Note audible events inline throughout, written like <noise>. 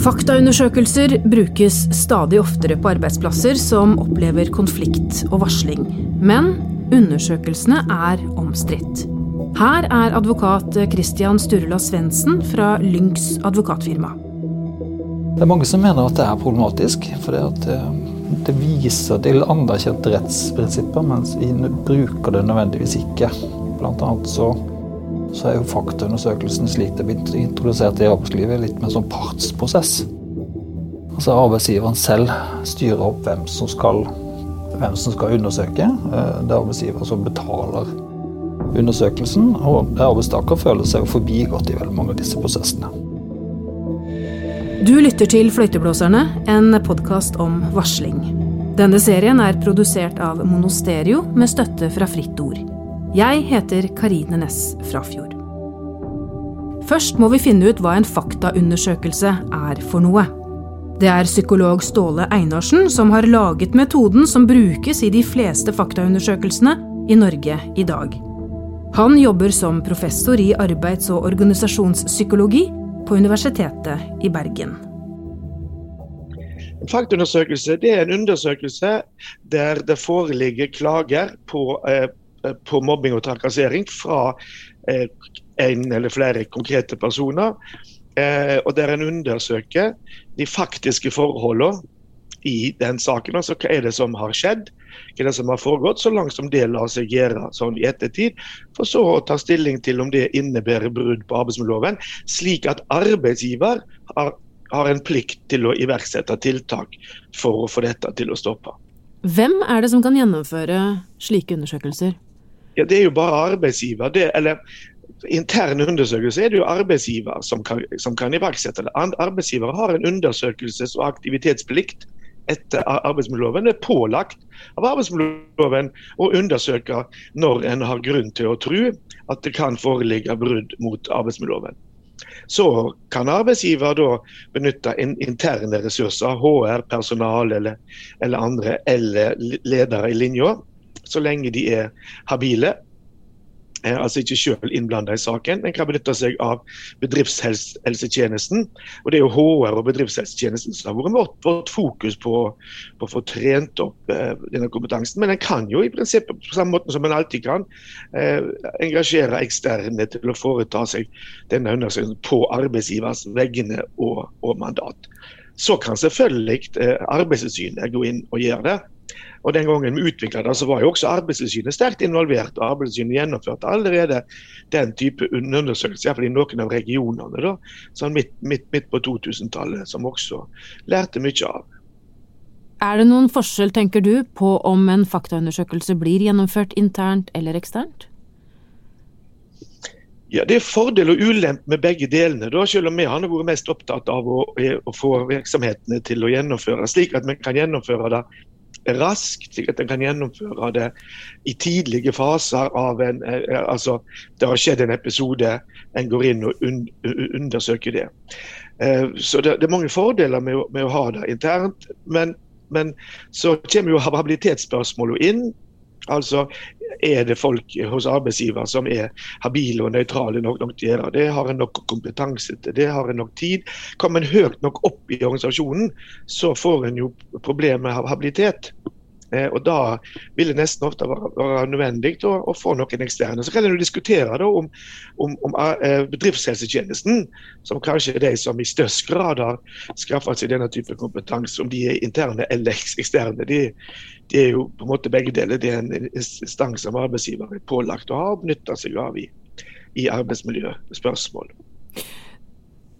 Faktaundersøkelser brukes stadig oftere på arbeidsplasser som opplever konflikt og varsling. Men undersøkelsene er omstridt. Her er advokat Christian Sturla Svendsen fra Lynx advokatfirma. Det er mange som mener at det er problematisk. For det, det viser til anerkjente rettsprinsipper, mens vi bruker det nødvendigvis ikke. Blant annet så så er jo faktaundersøkelsen slik det begynte introdusert i arbeidslivet, litt mer sånn partsprosess. Altså Arbeidsgiveren selv styrer opp hvem som skal, hvem som skal undersøke. Eh, det er arbeidsgiver som betaler undersøkelsen, og arbeidstaker føler seg jo forbigått i veldig mange av disse prosessene. Du lytter til Fløyteblåserne, en podkast om varsling. Denne serien er produsert av Monosterio med støtte fra Fritt Ord. Jeg heter Karine Næss Frafjord. Først må vi finne ut hva en faktaundersøkelse er for noe. Det er psykolog Ståle Einarsen som har laget metoden som brukes i de fleste faktaundersøkelsene i Norge i dag. Han jobber som professor i arbeids- og organisasjonspsykologi på Universitetet i Bergen. En faktaundersøkelse er en undersøkelse der det foreligger klager på eh, på mobbing og trakassering fra eh, en eller flere konkrete personer. Eh, og der en undersøker de faktiske forholdene i den saken. Altså hva er det som har skjedd, hva er det som har foregått, så langt som det lar seg gjøre sånn i ettertid. For så å ta stilling til om det innebærer brudd på arbeidsmiljøloven, slik at arbeidsgiver har, har en plikt til å iverksette tiltak for å få dette til å stoppe. Hvem er det som kan gjennomføre slike undersøkelser? Ja, Det er jo bare arbeidsgiver. Det, eller interne undersøkelser er det jo arbeidsgiver som kan, som kan iverksette det. Arbeidsgiver har en undersøkelses- og aktivitetsplikt etter arbeidsmiljøloven. Det er pålagt av arbeidsmiljøloven å undersøke når en har grunn til å tro at det kan foreligge brudd mot arbeidsmiljøloven. Så kan arbeidsgiver da benytte interne ressurser, HR, personal eller, eller andre, eller ledere i linja, så lenge de er habile. Altså ikke selv innblanda i saken, men kan benytte seg av bedriftshelsetjenesten. Og Det er jo HR og bedriftshelsetjenesten som har vært vårt, vårt fokus på, på, å få trent opp eh, denne kompetansen. Men en kan jo i prinsippet, på samme måte som en alltid kan, eh, engasjere eksterne til å foreta seg denne undersøkelsen på arbeidsgivers vegne og, og mandat. Så kan selvfølgelig eh, Arbeidstilsynet gå inn og gjøre det. Og Den gangen vi utvikla det, så var jo også Arbeidstilsynet sterkt involvert. og Arbeidstilsynet gjennomførte allerede den type undersøkelser, iallfall i noen av regionene da, sånn midt, midt, midt på 2000-tallet, som også lærte mye av. Er det noen forskjell, tenker du, på om en faktaundersøkelse blir gjennomført internt eller eksternt? Ja, Det er fordel og ulempe med begge delene, da, selv om vi har vært mest opptatt av å, å, få virksomhetene til å gjennomføre, slik at vi kan gjennomføre det raskt, slik at en kan gjennomføre det i tidlige faser av en eh, Altså, det har skjedd en episode, en går inn og un, undersøker det. Eh, så det, er mange fordeler med å ha det internt. Men, men så kommer jo habilitetsspørsmålet inn. Altså, er det folk hos arbeidsgiver som er habile og nøytrale nok, nok til gjøre det? Har en nok kompetanse til det? Har en nok tid? Kommer en høyt nok opp i organisasjonen, så får en jo problemer med habilitet. Eh, og Da vil det nesten ofte være, være nødvendig å, å, få noen eksterne. Så kan en diskutere da, om, om, om uh, bedriftshelsetjenesten, som kanskje er de som i størst grad har skaffet seg denne type kompetanse, om de er interne eller eksterne. De, de, er jo på en måte begge deler. Det er en instans som arbeidsgiver er pålagt å ha og benytte seg av i, i arbeidsmiljøspørsmål.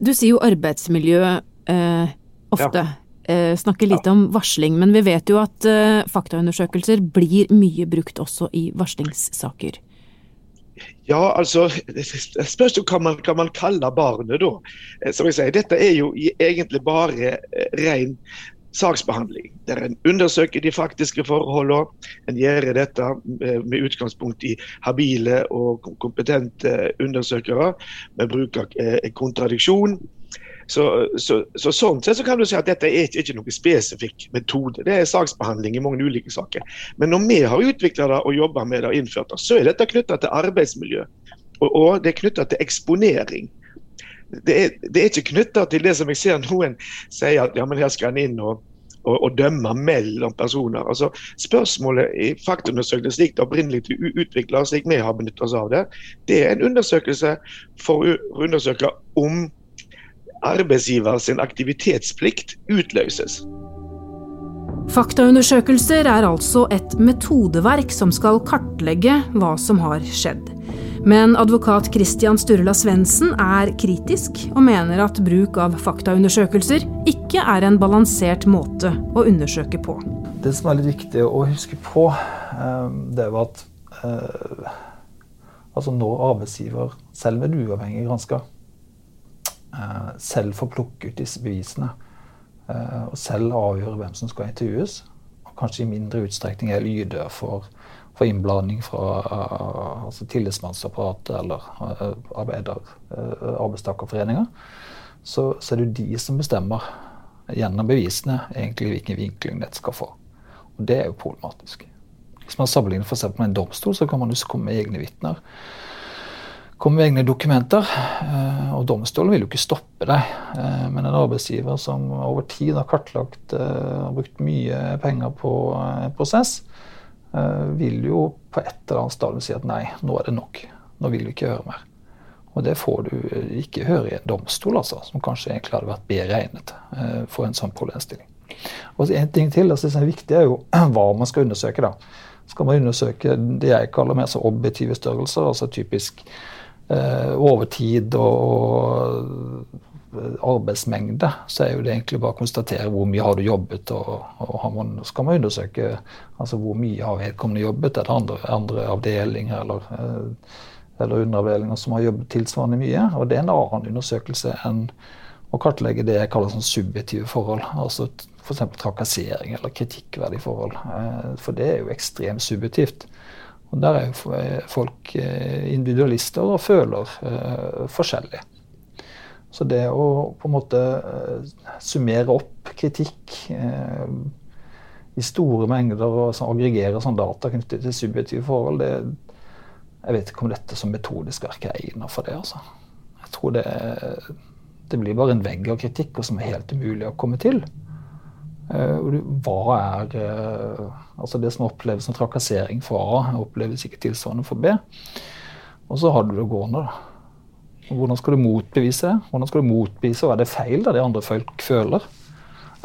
Du sier jo arbeidsmiljø eh, ofte. Ja eh, snakke litt ja. om varsling, men vi vet jo at eh, faktaundersøkelser blir mye brukt også i varslingssaker. Ja, altså Det spørs jo hva man, hva man kaller barnet, da. Eh, som jeg sier, Dette er jo egentlig bare ren saksbehandling. Der en undersøker de faktiske forholdene. En gjør dette med utgangspunkt i habile og kompetente undersøkere. Vi bruker kontradiksjon. Så, så, så, sånn sett så kan du si at dette er ikke, ikke noen spesifikk metode. Det er saksbehandling i mange ulike saker. Men når vi har utvikla det og jobba med det og innført det, så er dette knytta til arbeidsmiljø. Og, og det er knytta til eksponering. det er, det er ikke knytta til det som jeg ser noen sier at ja, men her skal en inn og, og, og dømme mellom personer. Altså, spørsmålet i faktaundersøkelsen slik det opprinnelig utvikla, slik vi har benyttet oss av det, det er en undersøkelse for å undersøke om arbeidsgiver sin aktivitetsplikt utløses. Faktaundersøkelser er altså et metodeverk som skal kartlegge hva som har skjedd. Men advokat Christian Sturla Svendsen er kritisk, og mener at bruk av faktaundersøkelser ikke er en balansert måte å undersøke på. Det som er litt viktig å huske på, eh, det er jo at eh, altså når arbeidsgiver, selv med uavhengig gransker, selv får plukke ut disse bevisene, og selv avgjøre hvem som skal intervjues, og kanskje i mindre utstrekning er lydhør for for innblanding fra uh, altså tillitsmannsapparatet eller arbeider, arbeidstakerforeninger, så, så, er det jo de som bestemmer gjennom bevisene egentlig hvilken vinkling dette skal få. Og det er jo problematisk. Hvis man sammenligner for med en domstol, så kan man jo komme med egne vitner. Komme med egne dokumenter. Og domstolen vil jo ikke stoppe deg. Men en arbeidsgiver som over tid har kartlagt og brukt mye penger på en prosess, Eh, vil jo på et eller annet stadium si at nei, nå er det nok. Nå vil vi ikke høre mer. Og det får du ikke høre i en domstol, altså, som kanskje egentlig hadde vært bedre egnet eh, for en sånn problemstilling. Og En ting til altså, som er viktig, er jo <clears throat> hva man skal undersøke. da. Skal man undersøke det jeg kaller mer så objektive størrelser, altså typisk eh, overtid og arbeidsmengde, så er jo det egentlig bare å konstatere hvor mye har du jobbet. Og, og man, skal man undersøke altså hvor mye har vedkommende jobbet. Er det andre, andre avdelinger eller, eh, eller underavdelinger som har jobbet tilsvarende mye? Og det er en annen undersøkelse enn å kartlegge det jeg kaller sånn subjektive forhold. altså F.eks. trakassering eller kritikkverdige forhold. Eh, for det er jo ekstremt subjektivt. Og Der er jo folk eh, individualister og føler forskjellig. Så det å på en måte eh, summere opp kritikk eh, i store mengder og sånn, aggregere sånn data knyttet til subjektive forhold, det, jeg vet ikke om dette som metodisk verk er egnet for det. altså. Jeg tror det, det, blir bare en vegg av kritikk og som er helt umulig å komme til. Uh, hva er uh, altså Det som oppleves som trakassering for A, oppleves ikke tilsvarende for B. Og så har du det gående. da. Hvordan skal du motbevise det? Hvordan skal du motbevise hva er det feil da det andre folk føler?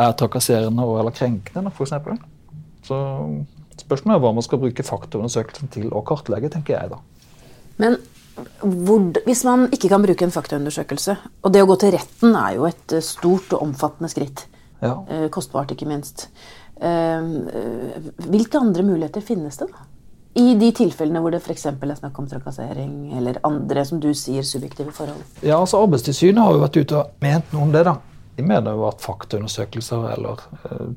Er trakasserende eller krenkende, f.eks. Så spørsmålet er hva man skal bruke faktaundersøkelsen til å kartlegge, tenker jeg da. Men hvor, hvis man ikke kan bruke en faktaundersøkelse, og det å gå til retten er jo et eh, stort og omfattende skritt, ja. Eh, kostbart ikke minst, eh, hvilke andre muligheter finnes det? da? I de tilfellene hvor det f.eks. er snakk om trakassering eller andre som du sier, subjektive forhold? Ja, altså Arbeidstilsynet har jo vært ute og ment noe om det. da. De mener jo at faktaundersøkelser eller, eh,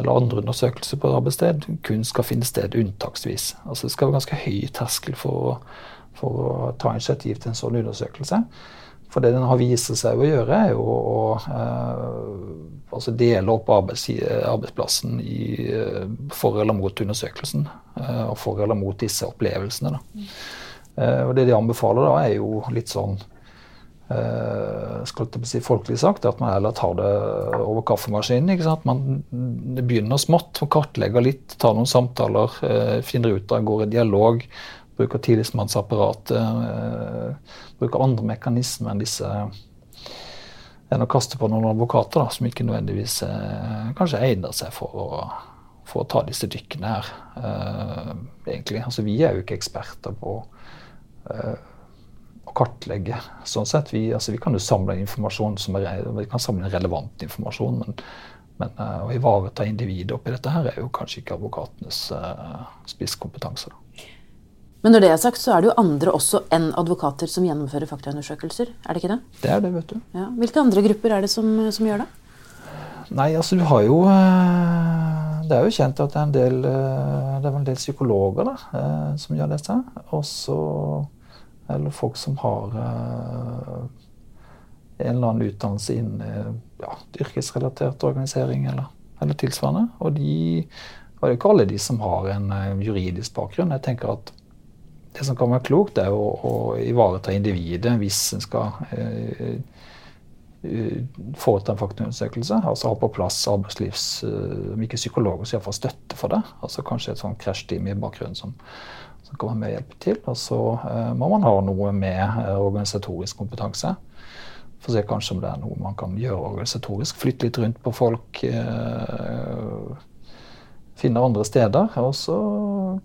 eller andre undersøkelser på et arbeidssted kun skal finne sted unntaksvis. Altså Det skal være ganske høy terskel for, for å ta initiativ til en sånn undersøkelse. For det den har vist seg å gjøre, er jo å eh, altså dele opp arbeidsplassen i eh, for eller mot undersøkelsen. Eh, og for eller mot disse opplevelsene. Da. Eh, og det de anbefaler, da, er jo litt sånn eh, skal jeg si folkelig sagt, at man heller tar det over kaffemaskinen. ikke sant? Man begynner smått, og kartlegger litt, tar noen samtaler, eh, finner ut av, går i dialog bruker tillitsmannsapparatet, eh, bruker andre mekanismer enn disse enn å kaste på noen advokater da, som ikke nødvendigvis eh, kanskje egner seg for å, for å ta disse dykkene her. uh, egentlig. Altså, vi er jo ikke eksperter på uh, å kartlegge. sånn sett. Vi, altså, vi kan jo samle informasjon som er, vi kan samle relevant informasjon, men, men uh, å ivareta individet oppi dette her er jo kanskje ikke advokatenes spisskompetanse. da. Men når det er sagt, så er det jo andre også enn advokater som gjennomfører faktaundersøkelser. Er det ikke det? Det er det, vet du. Ja. Hvilke andre grupper er det som, som, gjør det? Nei, altså du har jo eh, Det er jo kjent at det er en del, eh, det er en del psykologer da, eh, som gjør dette. Også Eller folk som har en eller annen utdannelse innen ja, yrkesrelatert organisering eller, eller tilsvarende. Og de og det er ikke alle de som har en juridisk bakgrunn. Jeg tenker at det som kan være klokt, er å, å ivareta individet hvis en skal eh, foreta en faktaundersøkelse. Altså ha på plass arbeidslivs, om ikke psykologer, så iallfall støtte for det. Altså Kanskje et sånn krasjteam i bakgrunnen som, som kan være med og hjelpe til. Og så eh, må man ha noe med eh, organisatorisk kompetanse. For å se kanskje om det er noe man kan gjøre organisatorisk. Flytte litt rundt på folk. Eh, finne andre steder. Og så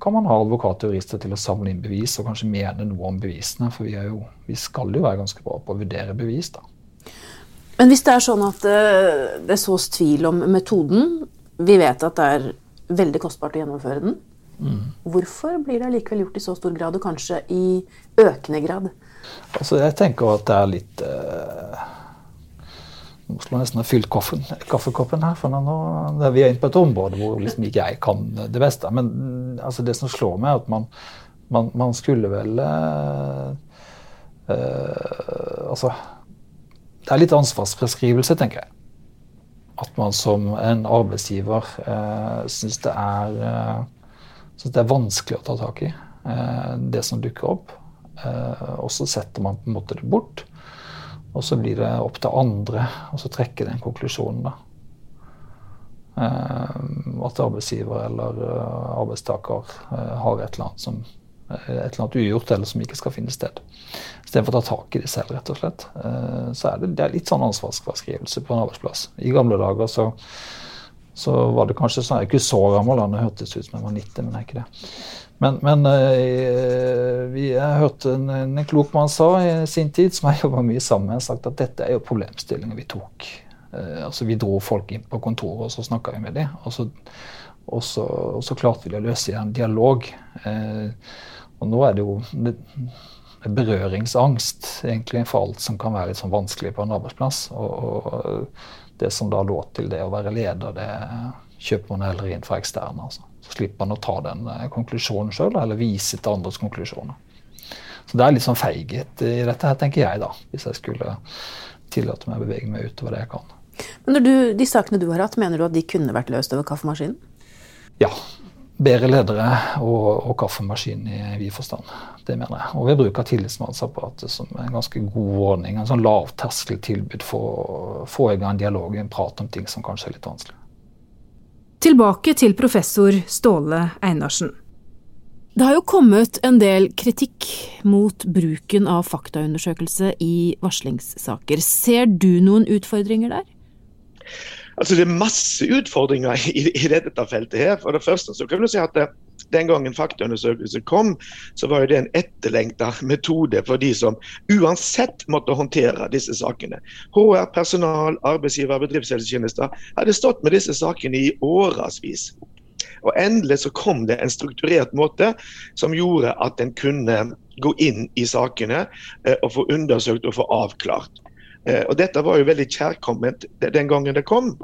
kan man ha advokater og jurister til å samle inn bevis og kanskje mene noe om bevisene. For vi, jo, vi skal jo være ganske bra på å vurdere bevis, da. Men hvis det er sånn at det sås tvil om metoden, vi vet at det er veldig kostbart å gjennomføre den, Mm. Hvorfor blir det likevel gjort i så stor grad, og kanskje i økende grad? Altså, jeg tenker at det er litt eh, Jeg nesten har fylt koffen, kaffekoppen her, for nå er vi inne på et område hvor liksom ikke jeg kan det beste. Men altså, det som slår meg, er at man, man, man skulle vel eh, eh, Altså Det er litt ansvarsbeskrivelse, tenker jeg. At man som en arbeidsgiver eh, syns det er eh, det er vanskelig å ta tak i, eh, det som dukker opp. Eh, og så setter man på en måte det bort. Og så blir det opp til andre å trekke den konklusjonen. da. Eh, at arbeidsgiver eller arbeidstaker har et eller annet som et eller annet ugjort eller som ikke skal finne sted. Istedenfor å ta tak i det selv, rett og slett. Så er det, det er litt sånn ansvarsfraskrivelse på en arbeidsplass. I gamle dager så så var det kanskje sånn Jeg er ikke så gammel, det hørtes ut som jeg var 90, men jeg er ikke det. Men, men jeg hørte en, en, klok mann sa i sin tid, som jeg jobba mye sammen med, sagt at dette er jo problemstillinger vi tok. Eh, altså Vi dro folk inn på kontoret, og så snakka vi med dem. Og så, og, så, og så, klarte vi å løse en dialog. Eh, og nå er det jo det, berøringsangst egentlig for alt som kan være litt sånn vanskelig på en arbeidsplass. og, og det som da lå til det å være leder, det kjøper man heller inn fra eksterne. Altså. Så slipper man å ta den eh, konklusjonen sjøl, eller vise til andres konklusjoner. Så det er litt sånn feighet i dette her, tenker jeg, da, hvis jeg skulle tillate meg å bevege meg utover det jeg kan. Men du, De sakene du har hatt, mener du at de kunne vært løst over kaffemaskinen? Ja, bedre ledere og, og kaffemaskin i vid forstand. Det mener jeg. Og ved bruk av tillitsmannsapparatet som en ganske god ordning. En sånn lavterskeltilbud for å få i gang en dialog og en prat om ting som kanskje er litt vanskelig. Tilbake til professor Ståle Einarsen. Det har jo kommet en del kritikk mot bruken av faktaundersøkelse i varslingssaker. Ser du noen utfordringer der? Altså Det er masse utfordringer i, i dette feltet. her. For det første så kan du si at det, Den gangen faktaundersøkelse kom, så var det en etterlengta metode for de som uansett måtte håndtere disse sakene. HR, personal, arbeidsgiver, bedriftshelsetjenester hadde stått med disse sakene i årevis. Og Endelig så kom det en strukturert måte som gjorde at en kunne gå inn i sakene eh, og få undersøkt og få avklart. Eh, og Dette var jo veldig kjærkomment den gangen det kom.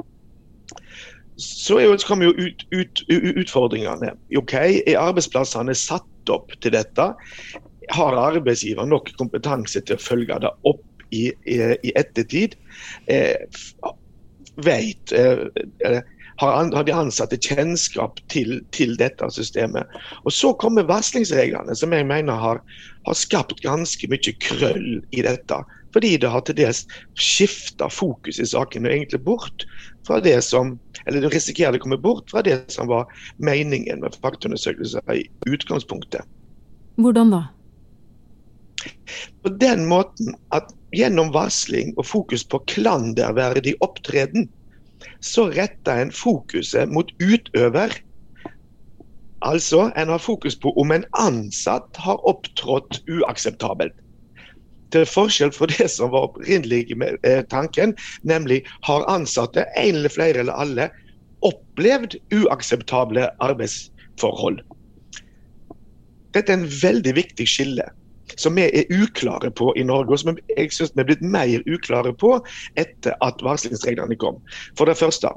Så, er kommer jo ut, ut, utfordringene. Ok, Er arbeidsplassene satt opp til dette? Har arbeidsgiver nok kompetanse til å følge det opp i, i, i ettertid? Eh, vet, eh, har, har de ansatte kjennskap til, til, dette systemet? Og Så kommer varslingsreglene, som jeg mener har, har skapt ganske mye krøll i dette. Fordi det har til dels skifta fokus i saken og egentlig bort fra det som eller det risikerer å komme bort fra det som var meningen med faktaundersøkelser i utgangspunktet. Hvordan da? På den måten at gjennom varsling og fokus på klanderverdig opptreden, så retter en fokuset mot utøver. Altså, en har fokus på om en ansatt har opptrådt uakseptabelt til forskjell fra det som var opprinnelig med eh, tanken, nemlig har ansatte, en eller flere eller alle, opplevd uakseptable arbeidsforhold. Dette er en veldig viktig skille som vi er uklare på i Norge, og som jeg synes vi er blitt mer uklare på etter at varslingsreglene kom. For det første,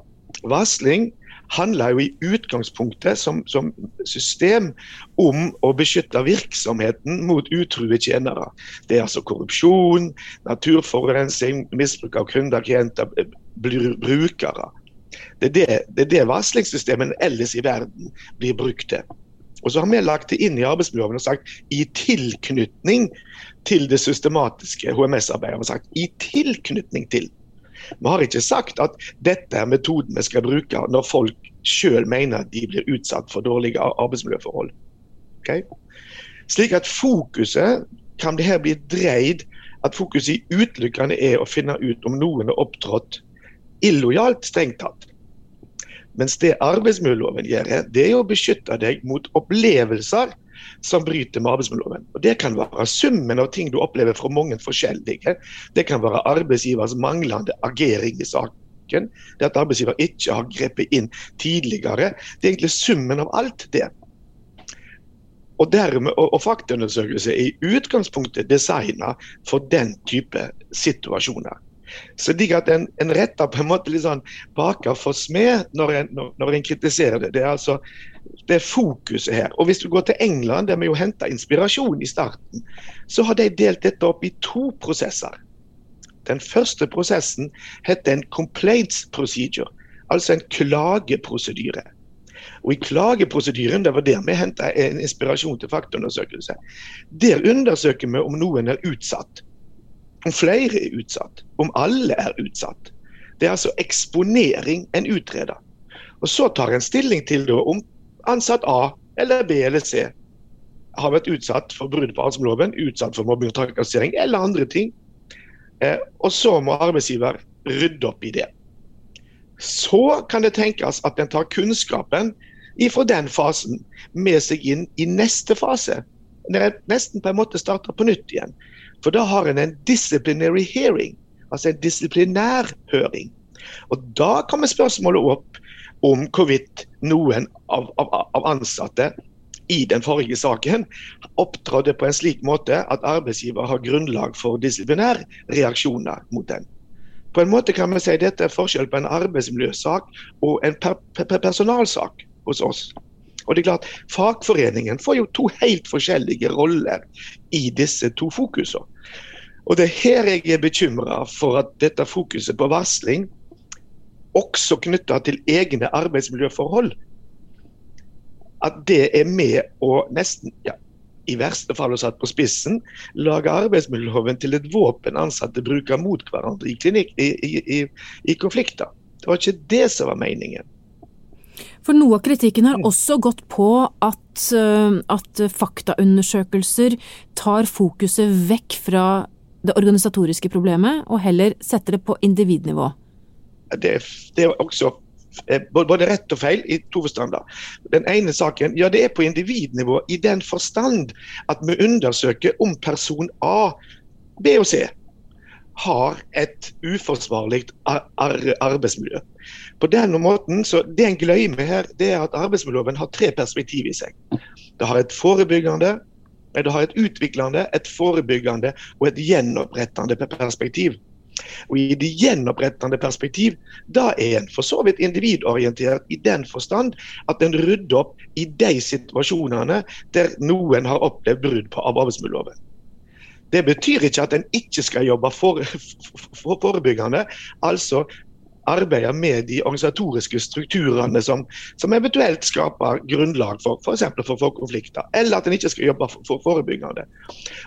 varsling handler jo i utgangspunktet som, som, system om å beskytte virksomheten mot utrue tjenere. Det er altså korrupsjon, naturforurensning, misbruk av kunder, klienter, brukere. Det er det, det, er det varslingssystemet ellers i verden blir brukt til. Og så har vi lagt det inn i arbeidsmiljøloven og sagt i tilknytning til det systematiske HMS-arbeidet. Vi har sagt i tilknytning til. Vi har ikke sagt at dette er metoden vi skal bruke når folk sjøl mener de blir utsatt for dårlige arbeidsmiljøforhold. Okay? Slik at fokuset kan det her bli dreid at fokuset utelukkende er å finne ut om noen har opptrådt illojalt, strengt tatt. Mens det arbeidsmiljøloven gjør, det er å beskytte deg mot opplevelser som bryter med arbeidsmiljøloven. Og Det kan være summen av ting du opplever fra mange forskjellige. Det kan være arbeidsgivers manglende agering i saken. Det at arbeidsgiver ikke har grepet inn tidligere. Det er egentlig summen av alt det. Og, dermed, og, og faktaundersøkelse er i utgangspunktet designa for den type situasjoner. Så digg at en, en retter på en måte litt sånn baker for smed når en, når, når en kritiserer det. Det er altså det er fokuset her. Og Hvis du går til England, der vi jo henta inspirasjon i starten, så har de delt dette opp i to prosesser. Den første prosessen heter en complaints procedure, altså en klageprosedyre. Og I klageprosedyren det var der vi henta en inspirasjon til faktaundersøkelse. Der undersøker vi om noen er utsatt. Om flere er utsatt. Om alle er utsatt. Det er altså eksponering en utreder. Og Så tar en stilling til da, om ansatt A eller B eller C har vært utsatt for brudd på arbeidsmiljøloven, utsatt for mobbing og trakassering eller andre ting. Eh, og så må arbeidsgiver rydde opp i det. Så kan det tenkes at en tar kunnskapen fra den fasen med seg inn i neste fase. Når en nesten på en måte starter på nytt igjen. For da har en en disciplinary hearing, altså en disiplinær høring. Og da kommer spørsmålet opp om hvorvidt noen av, av, av, ansatte i den forrige saken opptrådte på en slik måte at arbeidsgiver har grunnlag for disiplinære reaksjoner mot den. På en måte kan vi si dette er forskjell på en arbeidsmiljøsak og en per, per, personalsak hos oss. Og det er klart, Fagforeningen får jo to helt forskjellige roller i disse to fokusene. Og Det er her jeg er bekymra for at dette fokuset på varsling også knytta til egne arbeidsmiljøforhold, at det er med å nesten, ja, i verste fall satt på spissen, lage arbeidsmiljøloven til et våpen ansatte bruker mot hverandre i, klinikk, i, i, i, konflikter. Det var ikke det som var meningen. For noe av kritikken har også gått på at, eh, at faktaundersøkelser tar fokuset vekk fra det organisatoriske problemet, og heller setter det på individnivå det, det er også eh, både rett og feil i to forstander. Den ene saken, ja det er på individnivå i den forstand at vi undersøker om person A, B og C har et uforsvarlig arbeidsmiljø. På denne måten, så Det en glemmer her, det er at arbeidsmiljøloven har tre perspektiv i seg. Det har et forebyggende, det har et utviklende, et forebyggende og et gjenopprettende perspektiv. Og I det gjenopprettende perspektiv da er en for så vidt individorientert i den forstand at en rydder opp i de situasjonene der noen har opplevd brudd på arbeidsmiljøloven. Det betyr ikke at en ikke skal jobbe for, for, for forebyggende. Altså arbeider med de organisatoriske strukturene som, som eventuelt skaper grunnlag for f.eks. For, for konflikter, eller at en ikke skal jobbe for, for, forebyggende.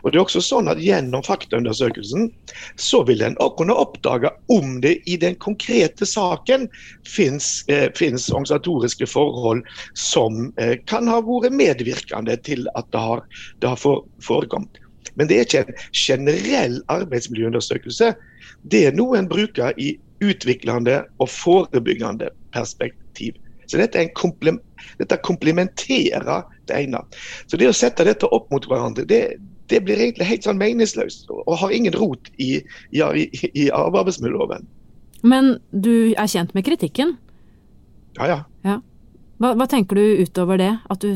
Og det er også sånn at Gjennom faktaundersøkelsen så vil en kunne oppdage om det i den konkrete saken finnes, eh, organisatoriske forhold som eh, kan ha vært medvirkende til at det har, det har forekommet. Men det er ikke en generell arbeidsmiljøundersøkelse. Det er noe en bruker i utviklende og forebyggende perspektiv. Så dette, komplem dette komplementerer det ene. Så det å sette dette opp mot hverandre, det, det blir egentlig helt sånn meningsløst og har ingen rot i, i, i, i arbeidsmiljøloven. Men du er kjent med kritikken? Ja, ja. ja. Hva, hva, tenker du utover det? At, du,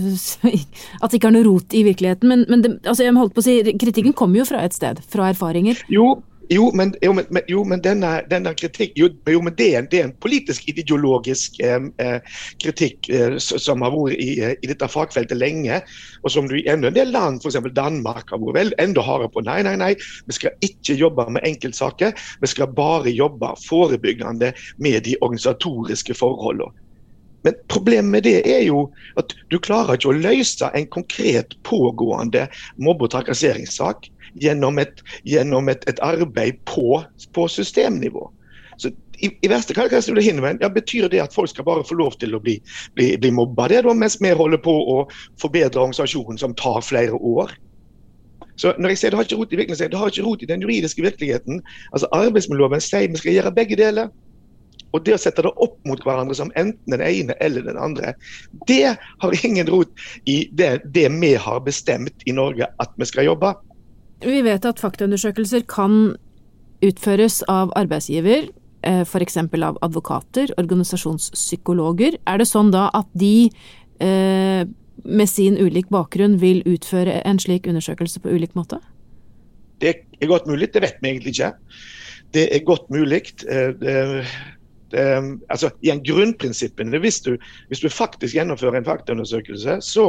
<laughs> at det ikke har noe rot i virkeligheten? Men, men det, altså jeg holdt på å si, kritikken kommer jo fra et sted, fra erfaringer? Jo, jo, men, jo, men, jo, men denne, denne, kritikk jo, jo, men det er, en, det er en politisk ideologisk eh, kritikk eh, som har vært i, eh, i, dette fagfeltet lenge, og som du i enda en del land, f.eks. Danmark, har vært vel, enda hardere på. Nei, nei, nei, vi skal ikke jobbe med enkeltsaker. Vi skal bare jobbe forebyggende med de organisatoriske forholdene. Men problemet med det er jo at du klarer ikke å løse en konkret pågående mobbe- og trakasseringssak gjennom et, gjennom et, et arbeid på, på, systemnivå. Så i, i verste fall kan jeg hinne, ja, Betyr det at folk skal bare få lov til å bli, bli, bli mobba det da, mens vi holder på å forbedre organisasjonen som tar flere år? Så når jeg sier Det har ikke rot i virkeligheten, det har ikke rot i den juridiske virkeligheten. Altså Arbeidsmiljøloven sier vi skal gjøre begge deler. Og det å sette det opp mot hverandre som enten den ene eller den andre, det har ingen rot i det, det vi har bestemt i Norge at vi skal jobbe. Vi vet at faktaundersøkelser kan utføres av arbeidsgiver, eh, f.eks. av advokater, organisasjonspsykologer. Er det sånn da at de eh, med sin ulik bakgrunn vil utføre en slik undersøkelse på ulik måte? Det er godt mulig, det vet vi egentlig ikke. Det er godt mulig. Um, altså, igjen, Grunnprinsippene hvis du, hvis du faktisk gjennomfører en faktaundersøkelse, så,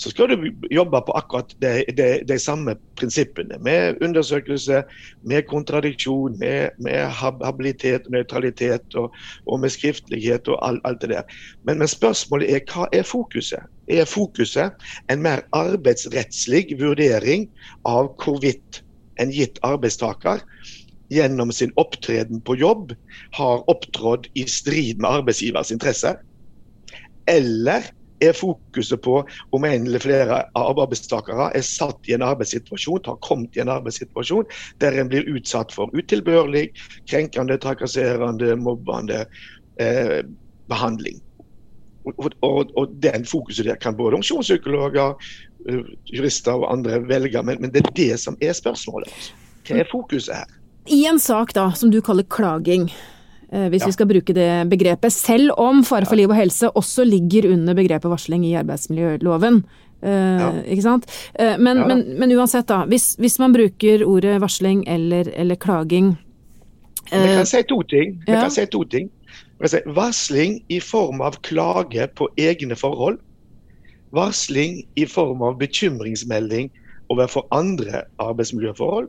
så skal du jobbe på akkurat de, de, de, samme prinsippene. Med undersøkelse, med kontradiksjon, med, med habilitet nøytralitet og, og, med skriftlighet og alt, alt det der. Men, men, spørsmålet er hva er fokuset? Er fokuset en mer arbeidsrettslig vurdering av hvorvidt en gitt arbeidstaker gjennom sin opptreden på jobb har opptrådt i strid med arbeidsgivers interesser? Eller er fokuset på om en eller flere av arbeidstakere er satt i en arbeidssituasjon, har kommet i en arbeidssituasjon der en blir utsatt for utilbørlig, krenkende, trakasserende, mobbende eh, behandling. Og, og, og, den fokuset der kan både organisasjonspsykologer, eh, jurister og andre velge, men, men, det er det som er spørsmålet. Hva er fokuset her? I en sak da, som du kaller klaging, eh, hvis ja. vi skal bruke det begrepet, selv om fare for liv og helse også ligger under begrepet varsling i arbeidsmiljøloven. Uh, ja. Ikke sant? Uh, men, ja. men, men, uansett, da. Hvis, hvis, man bruker ordet varsling eller, eller klaging Vi kan si to ting. Vi kan si to ting. Si, varsling i form av klage på egne forhold. Varsling i form av bekymringsmelding overfor andre arbeidsmiljøforhold,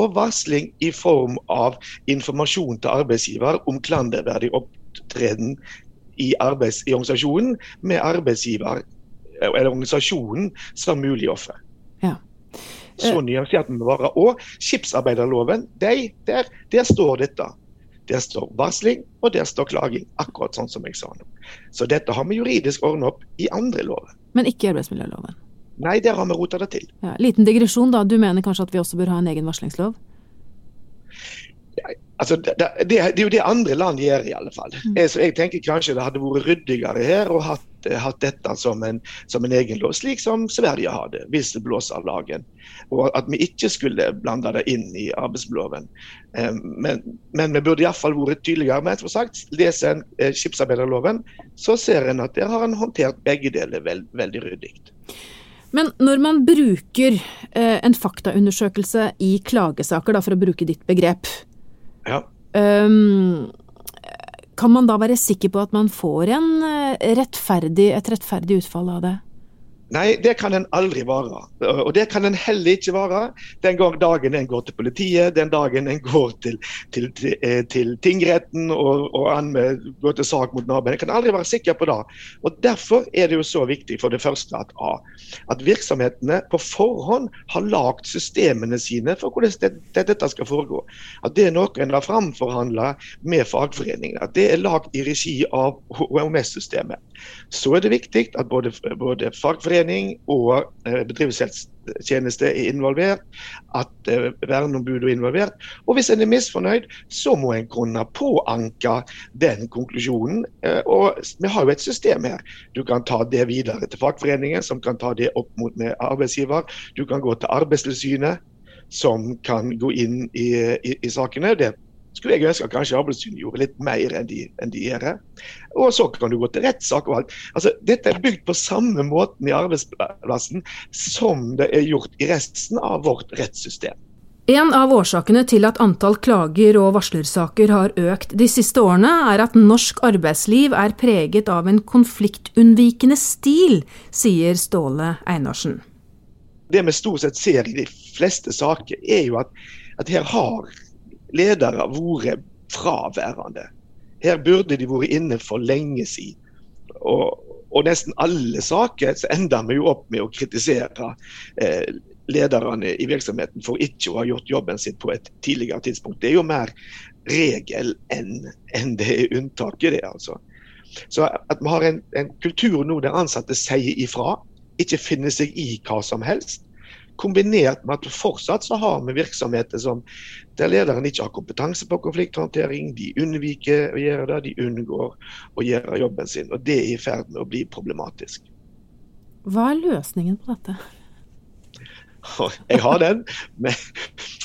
og varsling i form av informasjon til arbeidsgiver om klanderverdig opptreden i, arbeids, i organisasjonen med arbeidsgiver eller organisasjonen som mulig offer. Ja. Så nyansert må vi være. Og skipsarbeiderloven, de, der, der står dette. Der står varsling, og der står klaging. Akkurat sånn som jeg sa nå. Så dette har vi juridisk ordnet opp i andre lover. Men ikke i arbeidsmiljøloven? Nei, der har vi rota det til. Ja, liten digresjon, da. Du mener kanskje at vi også bør ha en egen varslingslov? Ja, altså, det, det, det, er jo det andre land gjør, i alle fall. Mm. Så jeg tenker kanskje det hadde vært ryddigere her og hatt, hatt dette som en, som en, egen lov, slik som Sverige har det, blåser lagen. Og at vi ikke skulle blande det inn i arbeidsloven. Men, men vi burde iallfall vært tydeligere. Men som sagt, leser en eh, skipsarbeiderloven, så ser en at der har en håndtert begge deler veld, veldig ryddig. Men når man bruker eh, en faktaundersøkelse i klagesaker, da, for å bruke ditt begrep, ja. um, kan man da være sikker på at man får en eh, rettferdig, et rettferdig utfall av det? Nei, det kan en aldri være. Og det kan en heller ikke være den dagen en går til politiet, den dagen en går til, til, til, eh, til tingretten og, og anmed, går til sak mot naboen. En kan aldri være sikker på det. Og Derfor er det jo så viktig for det første at, at virksomhetene på forhånd har lagd systemene sine for hvordan det, dette skal foregå. At det er noe en har framforhandla med fagforeningene. At det er lagd i regi av HMS-systemet. Så er det viktig at både, både fagforening og bedriftshelsetjeneste er involvert, at eh, verneombudet er involvert. Og hvis en er misfornøyd, så må en kunne påanke den konklusjonen. Eh, og vi har jo et system her. Du kan ta det videre til fagforeningen, som kan ta det opp mot med arbeidsgiver. Du kan gå til Arbeidstilsynet, som kan gå inn i, i, i sakene. Det skulle jeg ønske at kanskje Arbeidstilsynet gjorde litt mer enn de, enn de gjør. Og så kan du gå til rettssak og alt. Altså, dette er bygd på samme måten i arbeidsplassen som det er gjort i resten av vårt rettssystem. En av årsakene til at antall klager og varslersaker har økt de siste årene, er at norsk arbeidsliv er preget av en konfliktunnvikende stil, sier Ståle Einarsen. Det vi stort sett ser i de fleste saker, er jo at, at her har ledere vært fraværende. Her burde de vært inne for lenge siden. og, og nesten alle saker så ender vi jo opp med å kritisere eh, lederne i virksomheten for ikke å ha gjort jobben sin på et tidligere tidspunkt. Det er jo mer regel enn en det er unntaket, det. altså. Så at vi har en, en kultur nå der ansatte sier ifra, ikke finner seg i hva som helst. Kombinert med at fortsatt så har vi virksomheter som, der lederen ikke har kompetanse på konflikthåndtering. De unnviker å gjøre det, de unngår å gjøre jobben sin. og Det er i ferd med å bli problematisk. Hva er løsningen på dette? <laughs> Jeg har den, men,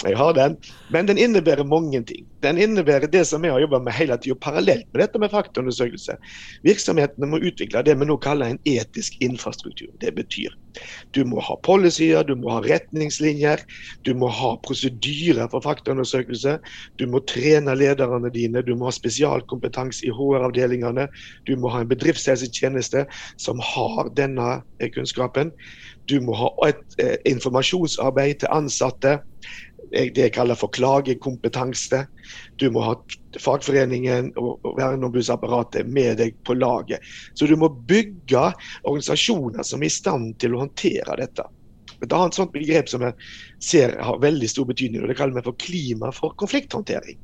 jeg har den, men den innebærer mange ting. Den innebærer det som vi har jobba med hele tida, parallelt med dette med faktaundersøkelse. Virksomhetene må utvikle det vi nå kaller en etisk infrastruktur. Det betyr du må ha policyer, du må ha retningslinjer, du må ha prosedyrer for faktaundersøkelse. Du må trene lederne dine, du må ha spesialkompetanse i HR-avdelingene. Du må ha en bedriftshelsetjeneste som har denne kunnskapen. Du må ha et eh, informasjonsarbeid til ansatte. Det jeg kaller for klagekompetanse. Du må ha fagforeningen og, og verneombudsapparatet med deg på laget. Så du må bygge organisasjoner som er i stand til å håndtere dette. Et annet sånt begrep som jeg ser har veldig stor betydning, og det kaller vi for klima for konflikthåndtering.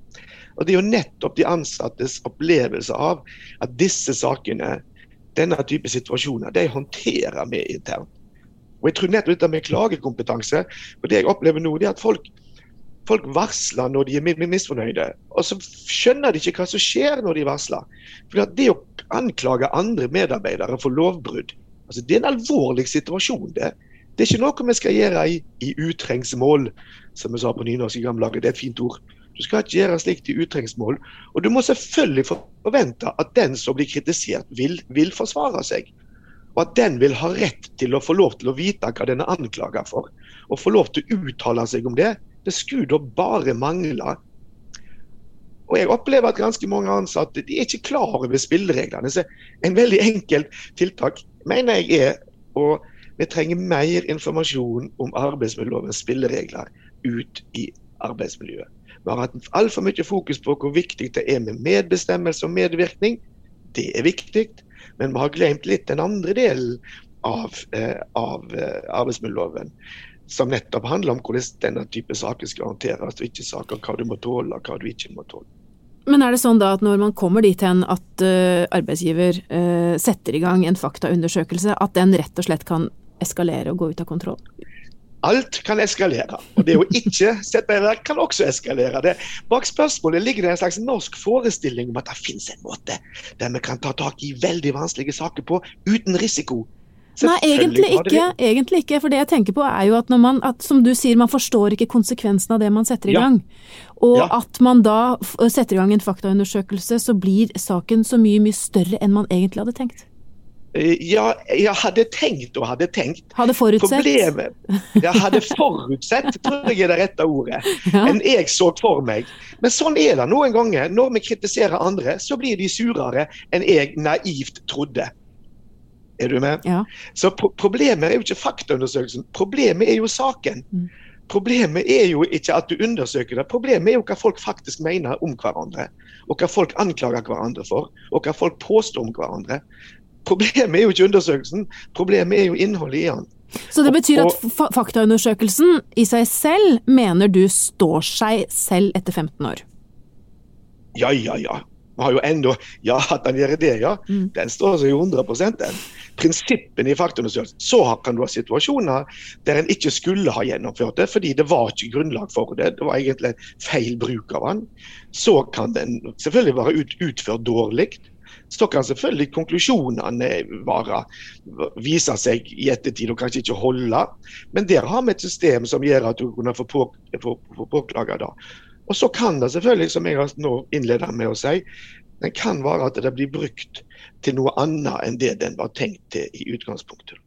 Og Det er jo nettopp de ansattes opplevelse av at disse sakene, denne type situasjoner, de håndterer vi internt. Og jeg tror nettopp dette med klagekompetanse og Det jeg opplever nå, det er at folk, folk varsler når de er misfornøyde. Og så skjønner de ikke hva som skjer når de varsler. For Det å anklage andre medarbeidere for lovbrudd, altså det er en alvorlig situasjon. det. Det er ikke noe vi skal gjøre i, i utrengsmål, som vi sa på nynorsk i gamle dager. Det er et fint ord. Du skal ikke gjøre slikt i utrengsmål. Og du må selvfølgelig forvente at den som blir kritisert, vil, vil forsvare seg. Og at den vil ha rett til å få lov til å vite hva den er anklaget for. Og få lov til å uttale seg om det. Det skulle da bare mangle. Og jeg opplever at ganske mange ansatte de er ikke klar over spillereglene. Så en veldig enkelt tiltak mener jeg er å vi trenger mer informasjon om arbeidsmiljølovens spilleregler ut i arbeidsmiljøet. Vi har hatt altfor mye fokus på hvor viktig det er med medbestemmelse og medvirkning. Det er viktig. Men vi har glemt litt den andre delen av, eh, av eh, arbeidsmiljøloven. Som nettopp handler om hvordan denne type saker skal håndteres, og ikke saker hva du må tåle og hva du ikke må tåle. Men er det sånn da at når man kommer dit hen at uh, arbeidsgiver uh, setter i gang en faktaundersøkelse, at den rett og slett kan eskalere og gå ut av kontroll? Alt kan eskalere. Og det å ikke sette i verk kan også eskalere. Det. Bak spørsmålet ligger det en slags norsk forestilling om at det finnes en måte der vi kan ta tak i veldig vanskelige saker på uten risiko. Nei, egentlig ikke, egentlig ikke. For det jeg tenker på er jo at man, at, som du sier, man forstår ikke konsekvensen av det man setter i gang. Og ja. at man da setter i gang en faktaundersøkelse, så blir saken så mye, mye større enn man egentlig hadde tenkt. Ja, jeg hadde tenkt og hadde tenkt. Hadde forutsett? Problemet, <laughs> jeg hadde forutsett, tror jeg er det rette ordet, ja. enn jeg så for meg. Men sånn er det noen ganger. Når vi kritiserer andre, så blir de surere enn jeg naivt trodde. Er du med? Ja. Så problemet er jo ikke faktaundersøkelsen, problemet er jo saken. Mm. Problemet er jo ikke at du undersøker det, problemet er jo hva folk faktisk mener om hverandre. Og hva folk anklager hverandre for, og hva folk påstår om hverandre. Problemet er jo ikke undersøkelsen, problemet er jo innholdet i den. Så det betyr at faktaundersøkelsen i seg selv mener du står seg selv etter 15 år? Ja, ja, ja. Vi har jo enda Ja, at den gjør det, ja. Mm. Den står seg jo 100 den. Prinsippene i faktaundersøkelsen. Så kan du ha situasjoner der en ikke skulle ha gjennomført det, fordi det var ikke grunnlag for det. Det var egentlig feil bruk av den. Så kan den selvfølgelig være ut, utført dårlig så kan selvfølgelig konklusjonene være, vise seg i ettertid og kanskje ikke holde. Men der har vi et system som gjør at du kan få, på, få, få påklage det. Og så kan det selvfølgelig, som jeg nå innleda med å si, den kan være at det blir brukt til noe annet enn det den var tenkt til i utgangspunktet.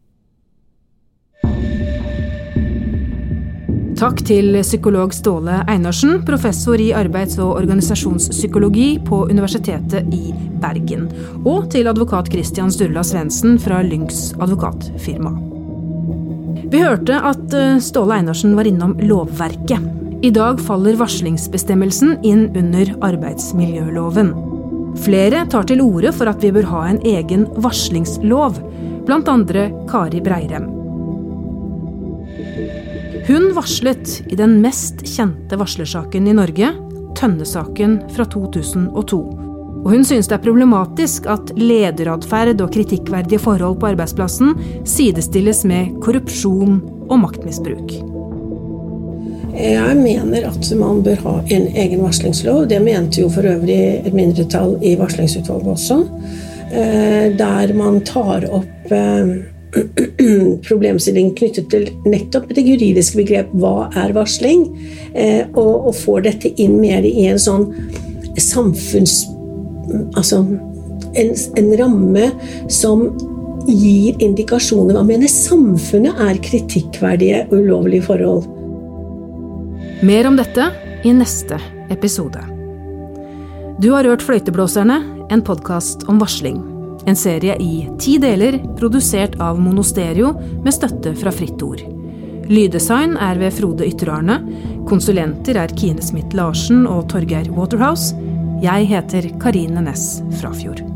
Takk til psykolog Ståle Einarsen, professor i arbeids- og organisasjonspsykologi på Universitetet i Bergen. Og til advokat Christian Sturla Svendsen fra Lynx advokatfirma. Vi hørte at eh, Ståle Einarsen var innom lovverket. I dag faller varslingsbestemmelsen inn under arbeidsmiljøloven. Flere tar til orde for at vi bør ha en egen varslingslov, andre Kari Breirem. Hun varslet i den mest kjente varslersaken i Norge, Tønne-saken fra 2002. Og hun synes det er problematisk at lederatferd og kritikkverdige forhold på arbeidsplassen sidestilles med korrupsjon og maktmisbruk. Jeg mener at man bør ha en egen varslingslov. Det mente jo for øvrig et mindretall i varslingsutvalget også. Eh, der man tar opp eh, problemstilling knyttet til nettopp det juridiske begrep 'hva er varsling?' Eh, og, og får dette inn mer i en sånn samfunns... Altså en, en ramme som gir indikasjoner. Hva mener samfunnet er kritikkverdige og ulovlige forhold? Mer om dette i neste episode. Du har hørt Fløyteblåserne, en podkast om varsling. En serie i ti deler, produsert av Monosterio med støtte fra Fritt Ord. Lyddesign er ved Frode Ytterarne. Konsulenter er Kine Smith Larsen og Torgeir Waterhouse. Jeg heter Karine Næss Frafjord.